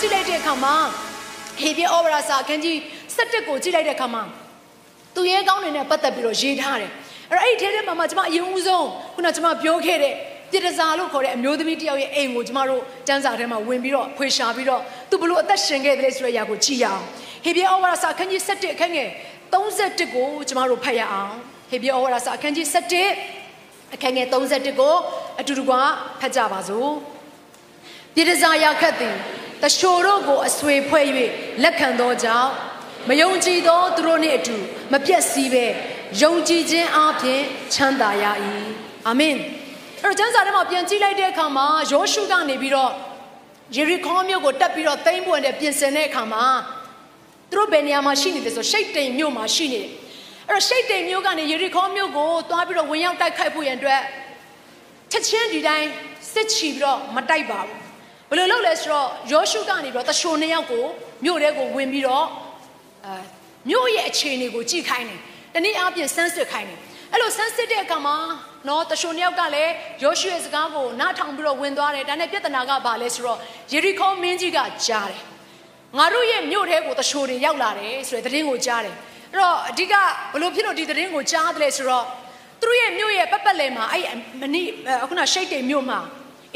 ကြည့်လိုက်တဲ့အခါမှာဟေပြဩဝါဒစာအခန်းကြီး7ကိုကြည့်လိုက်တဲ့အခါမှာသူရဲကောင်းတွေနဲ့ပတ်သက်ပြီးတော့ရေးထားတယ်အဲ့တော့အဲ့ဒီထဲထဲမှာမှကျွန်မအရင်ဦးဆုံးခုနကျွန်မပြောခဲ့တဲ့ပြည်တစားလို့ခေါ်တဲ့အမျိုးသမီးတယောက်ရဲ့အိမ်ကိုကျမတို့တန်းစာထဲမှာဝင်ပြီးတော့ဖွေရှာပြီးတော့သူဘလို့အသက်ရှင်ခဲ့တယ်ဆိုတဲ့အရာကိုကြည့်ရအောင်ဟေပြဩဝါဒစာအခန်းကြီး7အခန်းငယ်31ကိုကျမတို့ဖတ်ရအောင်ဟေပြဩဝါဒစာအခန်းကြီး7အခန်းငယ်31ကိုအတူတူကဖတ်ကြပါစို့ပြည်တစားရောက်ခတ်သည် တရှို့တို့ကိုအဆွေဖွဲ့၍လက်ခံသောကြောင့်မယုံကြည်သောသူတို့နှင့်အတူမပြတ်စည်းပဲယုံကြည်ခြင်းအပြင်ချမ်းသာရ၏အာမင်အဲ့တော့ကျမ်းစာထဲမှာပြန်ကြည့်လိုက်တဲ့အခါမှာယောရှုကနေပြီးတော့ယေရီခေါမြို့ကိုတက်ပြီးတော့သိမ်းပွင့်တဲ့ပြင်ဆင်တဲ့အခါမှာသူတို့ဘယ်နေရာမှာရှိနေတယ်ဆိုရှိတ်တိမ်မြို့မှာရှိနေတယ်အဲ့တော့ရှိတ်တိမ်မြို့ကနေယေရီခေါမြို့ကိုသွားပြီးတော့ဝင်ရောက်တိုက်ခိုက်ဖို့ရန်အတွက်ချက်ချင်းဒီတိုင်းစစ်ချီပြီးတော့မတိုက်ပါဘူး ဘယ်လိုလုပ်လဲဆိုတော့ယောရှုကနေပြီးတော့တရှိုနှစ်ယောက်ကိုမြို့ထဲကိုဝင်ပြီးတော့အဲမြို့ရဲ့အခြေအနေကိုကြည့်ခိုင်းတယ်တနည်းအားဖြင့်ဆန်းစစ်ခိုင်းတယ်အဲ့လိုဆန်းစစ်တဲ့အခါမှာနော်တရှိုနှစ်ယောက်ကလည်းယောရှုရဲ့စကားကိုနားထောင်ပြီးတော့ဝင်သွားတယ်ဒါနဲ့ပြဿနာကဘာလဲဆိုတော့ယေရီခေါမင်းကြီးကကြားတယ်ငါတို့ရဲ့မြို့ထဲကိုတရှိုတွေရောက်လာတယ်ဆိုတဲ့သတင်းကိုကြားတယ်အဲ့တော့အဓိကဘလို့ဖြစ်လို့ဒီသတင်းကိုကြားတယ်လဲဆိုတော့သူတို့ရဲ့မြို့ရဲ့ပတ်ပတ်လည်မှာအဲ့မနီအခုနရှိတ်တိမ်မြို့မှာ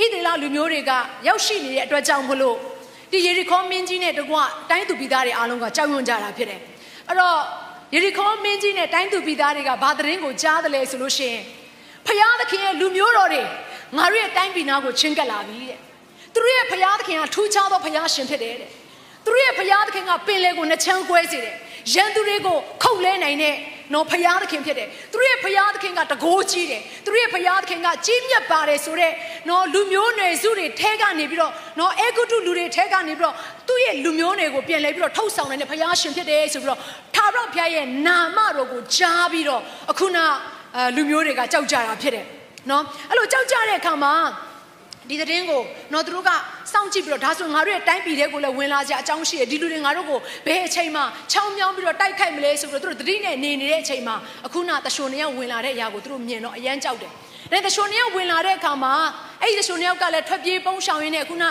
ဣသေလလူမျိုးတွေကရောက်ရှိနေတဲ့အတွက်ကြောင့်မလို့ဒီယေရီခေါမင်းကြီးနဲ့တကွတိုင်းသူပြည်သားတွေအားလုံးကကြောက်ရွံ့ကြတာဖြစ်တယ်အဲ့တော့ယေရီခေါမင်းကြီးနဲ့တိုင်းသူပြည်သားတွေကဘာသတင်းကိုကြားတယ်လဲဆိုလို့ရှိရင်ဖယားသခင်ရဲ့လူမျိုးတော်တွေငါတို့ရဲ့တိုင်းပြည်နာကိုချင်းကပ်လာပြီတဲ့သူတို့ရဲ့ဖယားသခင်ကထူးခြားသောဖယားရှင်ဖြစ်တယ်တဲ့သူတို့ရဲ့ဖယားသခင်ကပင်လေကိုနှချမ်းကွဲစေတယ်ရန်သူတွေကိုခုတ်လဲနိုင်တဲ့ နော်ဖယားသခင်ဖြစ်တယ်သူတို့ရဲ့ဖယားသခင်ကတကိုးကြီးတယ်သူတို့ရဲ့ဖယားသခင်ကကြီးမြတ်ပါတယ်ဆိုတော့နော်လူမျိုးနွယ်စုတွေထဲကနေပြီးတော့နော်အေဂုတုလူတွေထဲကနေပြီးတော့သူ့ရဲ့လူမျိုးတွေကိုပြန်လဲပြီးတော့ထုတ်ဆောင်နေတဲ့ဖယားရှင်ဖြစ်တယ်ဆိုပြီးတော့ထာဝရဘုရားရဲ့နာမတော်ကိုကြားပြီးတော့အခုနလူမျိုးတွေကကြောက်ကြတာဖြစ်တယ်နော်အဲ့လိုကြောက်ကြတဲ့အခါမှာ ဒီသတင်းကိုတော့သူတို့ကစောင့်ကြည့်ပြီးတော့ဒါဆိုငါတို့ရဲ့တိုင်းပြည်တွေကိုလည်းဝင်လာကြအကြောင်းရှိတယ်ဒီလူတွေငါတို့ကိုဘယ်အချိန်မှချောင်းမြောင်းပြီးတော့တိုက်ခိုက်မလဲဆိုပြီးတော့သူတို့တတိနဲ့နေနေတဲ့အချိန်မှာအခုနတရှုံနေရောက်ဝင်လာတဲ့အရာကိုသူတို့မြင်တော့အယမ်းကြောက်တယ်။ဒါတရှုံနေရောက်ဝင်လာတဲ့အခါမှာအဲ့ဒီတရှုံနေရောက်ကလည်းထွက်ပြေးပုန်းရှောင်ရင်းနဲ့ခုန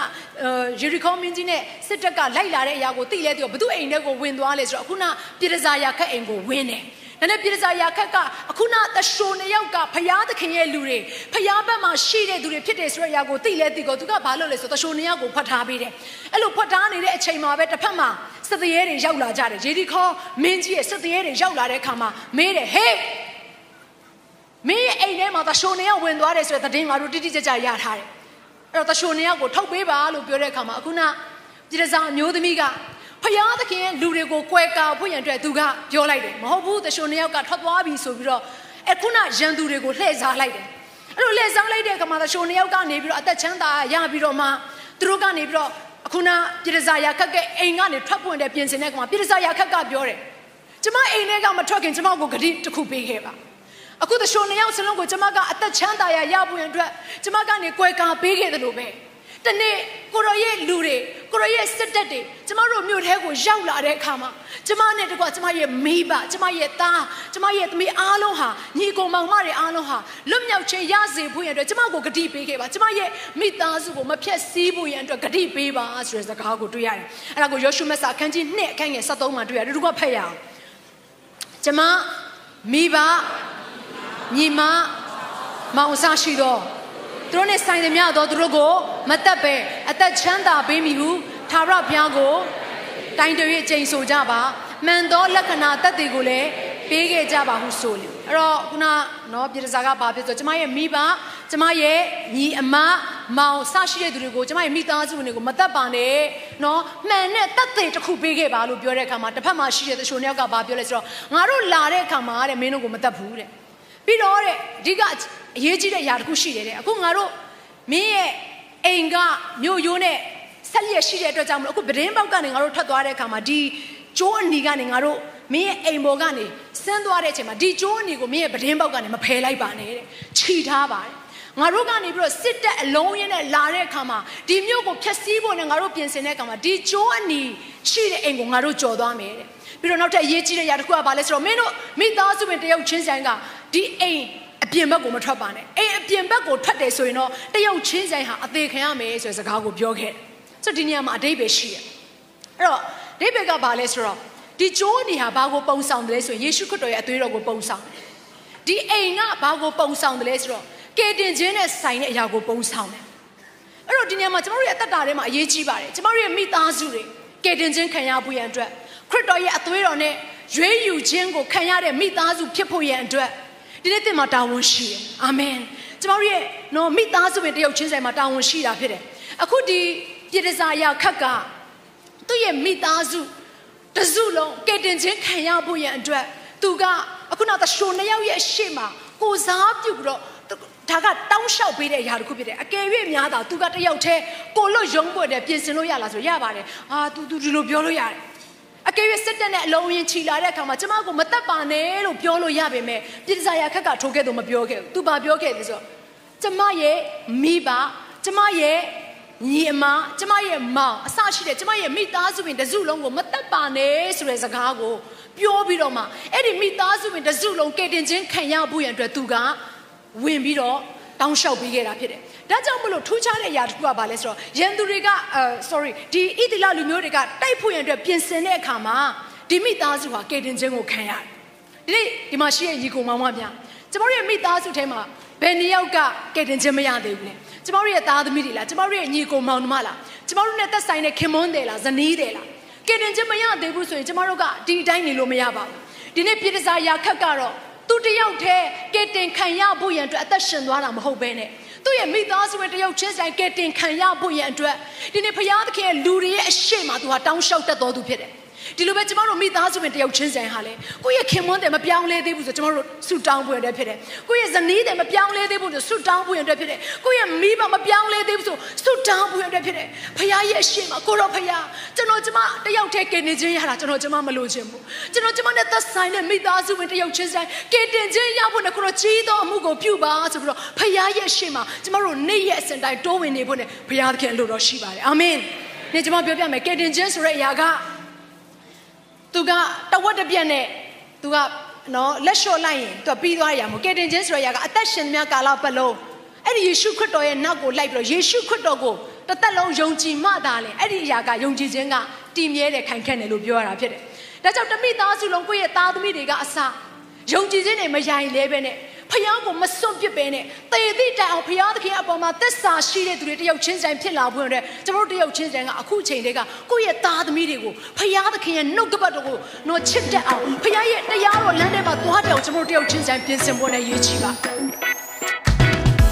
ယေရီခေါမင်းကြီးနဲ့စစ်တပ်ကလိုက်လာတဲ့အရာကိုသိလဲသူကဘသူအိမ်ထဲကိုဝင်သွားလဲဆိုတော့အခုနပြည်စာယာခက်အိမ်ကိုဝင်တယ်။ ဒါနဲ့ပြည်စာယာခက်ကအခုနတရှိုနှစ်ယောက်ကဖျားသခင်ရဲ့လူတွေဖျားဘက်မှာရှိတဲ့သူတွေဖြစ်တယ်ဆိုတဲ့အရာကိုသိလဲသိကိုသူကဘာလုပ်လဲဆိုတရှိုနှစ်ယောက်ကိုဖတ်ထားပေးတယ်အဲ့လိုဖတ်ထားနေတဲ့အချိန်မှာပဲတစ်ဖက်မှာစစ်သေးရဲတွေရောက်လာကြတယ်ရေဒီခေါမင်းကြီးရဲ့စစ်သေးရဲတွေရောက်လာတဲ့အခါမှာမေးတယ်ဟေးမင်းရဲ့အိမ်ထဲမှာတရှိုနှစ်ယောက်ဝင်သွားတယ်ဆိုတဲ့သတင်းငါတို့တိတိကျကျရထားတယ်အဲ့တော့တရှိုနှစ်ယောက်ကိုထုတ်ပေးပါလို့ပြောတဲ့အခါမှာအခုနပြည်စာအမျိုးသမီးက ဖယားသခင်လူတွေကိုကွဲကာဖို့ရန်အတွက်သူကပြောလိုက်တယ်မဟုတ်ဘူးတရှုံနှစ်ယောက်ကထွက်သွားပြီဆိုပြီးတော့အခုနရန်သူတွေကိုလှည့်စားလိုက်တယ်အဲ့လိုလှည့်စားလိုက်တဲ့အခါမှာတရှုံနှစ်ယောက်ကနေပြီးတော့အသက်ချမ်းသာရပြီးတော့မှသူတို့ကနေပြီးတော့အခုနပြည်စာယာခက်ကအိမ်ကနေထွက်ပွင့်တဲ့ပြင်ဆင်တဲ့အခါမှာပြည်စာယာခက်ကပြောတယ်ကျမအိမ်ထဲကမထွက်ခင်ကျမကိုဂတိတစ်ခုပေးခဲ့ပါအခုတရှုံနှစ်ယောက်စလုံးကိုကျမကအသက်ချမ်းသာရရဖို့ရန်အတွက်ကျမကနေကွယ်ကာပေးခဲ့တယ်လို့ပဲတနေ့ကိုရောရဲ့လူတွေ ကိုရောရဲ့စစ်တပ်တွေကျမတို့မြို့ထဲကိုရောက်လာတဲ့အခါမှာကျမနဲ့တကွာကျမရဲ့မိဘကျမရဲ့သားကျမရဲ့သမီးအားလုံးဟာညီကိုမောင်မတွေအားလုံးဟာလွတ်မြောက်ခြင်းရစေဖို့ရန်အတွက်ကျမကိုဂတိပေးခဲ့ပါကျမရဲ့မိသားစုကိုမဖြတ်စည်းဖို့ရန်အတွက်ဂတိပေးပါဆိုတဲ့စကားကိုတွေ့ရတယ်အဲ့ဒါကိုယောရှုမက်စာအခန်းကြီး2အခန်းငယ်73မှာတွေ့ရတယ်ဒီကဖတ်ရအောင်ကျမမိဘညီမမောင်စားရှိတော့သူတို့နဲ့ဆိုင်သမျှတော့သူတို့ကိုမတက်ပဲအသက်ချမ်းသာပေးမိဟု သာရဘုရားကိုတိုင်တရွေ့ချိန်ဆိုကြပါမှန်သောလက္ခဏာတက်တွေကိုလည်းပေးခဲ့ကြပါဟုဆိုလေအဲ့တော့ခုနနော်ပြည်စာကဘာဖြစ်ဆိုကျမရဲ့မိဘကျမရဲ့ညီအမမောင်ဆရှိတဲ့သူတွေကိုကျမရဲ့မိသားစုဝင်တွေကိုမတက်ပါနဲ့နော်မှန်တဲ့တက်တွေတစ်ခုပေးခဲ့ပါလို့ပြောတဲ့အခါမှာတစ်ဖက်မှာရှိတဲ့တချို့နှစ်ယောက်ကဘာပြောလဲဆိုတော့ငါတို့လာတဲ့အခါမှာတဲ့မင်းတို့ကိုမတက်ဘူးတဲ့ပြီးတော့တဲ့အဓိကအရေးကြီးတဲ့အရာတစ်ခုရှိတယ်တဲ့အခုငါတို့မင်းရဲ့အိမ်ကမြို့ရိုးနဲ့ ဆက်လျက်ရှိတဲ့အတွက်ကြောင့်မလို့အခုပဒင်းပေါက်ကနေငါတို့ထွက်သွားတဲ့အခါမှာဒီကျိုးအနီကနေငါတို့မင်းရဲ့အိမ်ပေါ်ကနေဆင်းသွားတဲ့အချိန်မှာဒီကျိုးအနီကိုမင်းရဲ့ပဒင်းပေါက်ကနေမဖယ်လိုက်ပါနဲ့တဲ့ခြိထားပါတယ်ငါတို့ကနေပြီးတော့စစ်တပ်အလုံးရင်းနဲ့လာတဲ့အခါမှာဒီမြို့ကိုဖျက်ဆီးဖို့နဲ့ငါတို့ပြင်ဆင်တဲ့အခါမှာဒီကျိုးအနီရှိတဲ့အိမ်ကိုငါတို့ကြော်သွားမယ်တဲ့ပြီးတော့နောက်ထပ်အရေးကြီးတဲ့ຢာတစ်ခုကဘာလဲဆိုတော့မင်းတို့မိသားစုဝင်တယောက်ချင်းဆိုင်ကဒီအိမ်အပြင်ဘက်ကိုမထွက်ပါနဲ့အိမ်အပြင်ဘက်ကိုထွက်တယ်ဆိုရင်တော့တယောက်ချင်းဆိုင်ဟာအသေးခံရမယ်ဆိုတဲ့စကားကိုပြောခဲ့တယ် ဆိုတော့ဒီနေရာမှာအတိတ်ပဲရှိတယ်အဲ့တော့ဒိဗေကဘာလဲဆိုတော့ဒီကျိုးနေဟာဘာကိုပုံဆောင်တယ်လဲဆိုရင်ယေရှုခရစ်တော်ရဲ့အသွေးတော်ကိုပုံဆောင်တယ်ဒီအိမ်ကဘာကိုပုံဆောင်တယ်လဲဆိုတော့ကေတင်ခြင်းနဲ့ဆိုင်တဲ့အရာကိုပုံဆောင်တယ်အဲ့တော့ဒီနေရာမှာကျမတို့ရဲ့အသက်တာထဲမှာအရေးကြီးပါတယ်ကျမတို့ရဲ့မိသားစုတွေကေတင်ခြင်းခံရဖို့ရန်အတွက်ခရစ်တော်ရဲ့အသွေးတော်နဲ့ရွေးယူခြင်းကိုခံရတဲ့မိသားစုဖြစ်ဖို့ရန်အတွက်ဒီနေ့တင်မှာတာဝန်ရှိတယ်အာမင်ကျမတို့ရဲ့နော်မိသားစုဝင်တယောက်ချင်းဆိုင်မှာတာဝန်ရှိတာဖြစ်တယ်အခုဒီ ပြည်တစားရခက်ကသူ့ရဲ့မိသားစုတစုလုံးကဲတင်ခြင်းခံရဖို့ရန်အတွက်သူကအခုနောက်သရှိုးနှစ်ယောက်ရဲ့ရှေ့မှာကိုစားပြုတ်ပြီးတော့ဒါကတောင်းလျှောက်ပေးတဲ့အရာတစ်ခုဖြစ်တယ်အကယ်၍များတာသူကတယောက်တည်းကိုလွတ်ရုံးပွက်တယ်ပြင်ဆင်လို့ရလားဆိုရပါတယ်အာ तू तू ဒီလိုပြောလို့ရတယ်အကယ်၍စစ်တပ်နဲ့အလုံးရင်ခြီလာတဲ့အခါမှာကျမကိုမတက်ပါနဲ့လို့ပြောလို့ရပေမဲ့ပြည်စာရခက်ကထိုးခဲ့တော့မပြောခဲ့ဘူး။ तू ဘာပြောခဲ့လဲဆိုတော့ကျမရဲ့မိဘကျမရဲ့ ညီအမကျမရဲ့မောင်အစရှိတဲ့ကျမရဲ့မိသားစုဝင်တစုလုံးကိုမတက်ပါနဲ့ဆိုတဲ့စကားကိုပြောပြီးတော့မှအဲ့ဒီမိသားစုဝင်တစုလုံးကဲတင်ချင်းခံရဖို့ရန်အတွက်သူကဝင်ပြီးတော့တောင်းလျှောက်ပေးခဲ့တာဖြစ်တယ်။ဒါကြောင့်မလို့ထူးခြားတဲ့အရာတစ်ခုကဘာလဲဆိုတော့ရန်သူတွေကအဲ sorry ဒီဣတိလလူမျိုးတွေကတိုက်ဖို့ရန်အတွက်ပြင်ဆင်တဲ့အခါမှာဒီမိသားစုဟာကဲတင်ချင်းကိုခံရတယ်။ဒီနေ့ဒီမှာရှိတဲ့ညီကိုမောင်မများကျမတို့ရဲ့မိသားစုထဲမှာဘယ်နှစ်ယောက်ကကဲတင်ချင်းမရသေးဘူးလဲ။ ကျမတို့ရဲ့သားသမီးတွေလားကျမတို့ရဲ့ညီကိုမောင်နှမလားကျမတို့နဲ့သက်ဆိုင်တဲ့ခင်မွန်းတယ်လားဇနီးတယ်လားကဲတင်ချင်းမရသေးဘူးဆိုရင်ကျမတို့ကဒီအတိုင်းနေလို့မရပါဘူး။ဒီနေ့ပြည်စားရာခက်ကတော့သူတယောက်တည်းကဲတင်ခံရဖို့ရန်အတွက်အသက်ရှင်သွားတာမဟုတ်ဘဲနဲ့သူ့ရဲ့မိသားစုဝင်တယောက်ချင်းဆိုင်ကဲတင်ခံရဖို့ရန်အတွက်ဒီနေ့ဖခင်သခင်ရဲ့လူတွေရဲ့အရှိမသူဟာတောင်းလျှောက်တတ်တော်သူဖြစ်တယ် ဒီလိုပဲကျမတို့မိသားစုဝင်တယောက်ချင်းဆိုင်ဟာလေကိုယ့်ရဲ့ခင်မွန်းတယ်မပြောင်းလဲသေးဘူးဆိုကျမတို့ဆူတောင်းဖို့ရတဲ့ဖြစ်တယ်ကိုယ့်ရဲ့ဇနီးတယ်မပြောင်းလဲသေးဘူးဆိုဆူတောင်းဖို့ရတဲ့ဖြစ်တယ်ကိုယ့်ရဲ့မိဘမပြောင်းလဲသေးဘူးဆိုဆူတောင်းဖို့ရတဲ့ဖြစ်တယ်ဖခင်ရဲ့အရှိမကိုတော့ဖခင်ကျွန်တော်ကျမတယောက်တည်းကဲနေခြင်းရတာကျွန်တော်ကျမမလို့ခြင်းဘူးကျွန်တော်ကျမနဲ့သက်ဆိုင်တဲ့မိသားစုဝင်တယောက်ချင်းဆိုင်ကဲတင်ခြင်းရဖို့နဲ့ကိုတော့ကြီးသောအမှုကိုပြုပါဆိုပြီးတော့ဖခင်ရဲ့အရှိမကျမတို့နေ့ရက်အစဉ်တိုင်းတိုးဝင်နေဖို့နဲ့ဖခင်သခင်အလိုတော်ရှိပါတယ်အာမင်နေ့ကျွန်မပြောပြမယ်ကဲတင်ခြင်းဆိုတဲ့အရာက သူကတဝက်တစ်ပြက်နဲ့သူကနော်လက်လျှော့လိုက်ရင်သူကပြီးသွားရမှာကယ်တင်ခြင်းဆိုတဲ့အရာကအသက်ရှင်များကာလပတ်လုံးအဲ့ဒီယေရှုခရစ်တော်ရဲ့နောက်ကိုလိုက်ပြီးတော့ယေရှုခရစ်တော်ကိုတစ်သက်လုံးယုံကြည်မှသာလေအဲ့ဒီအရာကယုံကြည်ခြင်းကတည်မြဲတဲ့ခိုင်ခန့်တယ်လို့ပြောရတာဖြစ်တယ်။ဒါကြောင့်တမိသားစုလုံးကိုယ့်ရဲ့သားသမီးတွေကအစယုံကြည်ခြင်းတွေမယိုင်လဲပဲနဲ့ ဖျားကိုမစွန့်ပစ်ပဲနဲ့တေသည့်တိုင်အောင်ဖျားသခင်အပေါ်မှာသစ္စာရှိတဲ့သူတွေတယောက်ချင်းဆိုင်ဖြစ်လာဖို့အတွက်ကျွန်တော်တို့တယောက်ချင်းဆိုင်ကအခုချိန်တည်းကကိုယ့်ရဲ့သားသမီးတွေကိုဖျားသခင်ရဲ့နှုတ်ကပတ်တော်ကိုတော့ချစ်တတ်အောင်ဖျားရဲ့တရားတော်လမ်းထဲမှာသွားတယ်အောင်ကျွန်တော်တို့တယောက်ချင်းဆိုင်ပြင်ဆင်ဖို့နဲ့ရည်ချီပါ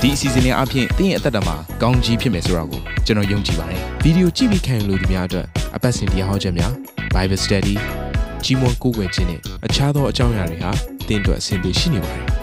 ဒီအစီအစဉ်လေးအပြင်တင်းရဲ့အသက်တာမှာကောင်းကြီးဖြစ်မယ်ဆိုတာကိုကျွန်တော်ယုံကြည်ပါတယ်ဗီဒီယိုကြည့်ပြီးခံယူလို့ဒီများအတွက်အပတ်စဉ်တရားဟောခြင်းများ Bible Study ကြီးမွန်ကိုယ်ွယ်ခြင်းနဲ့အခြားသောအကြောင်းအရာတွေဟာတင်းအတွက်အဆင်ပြေရှိနေပါတယ်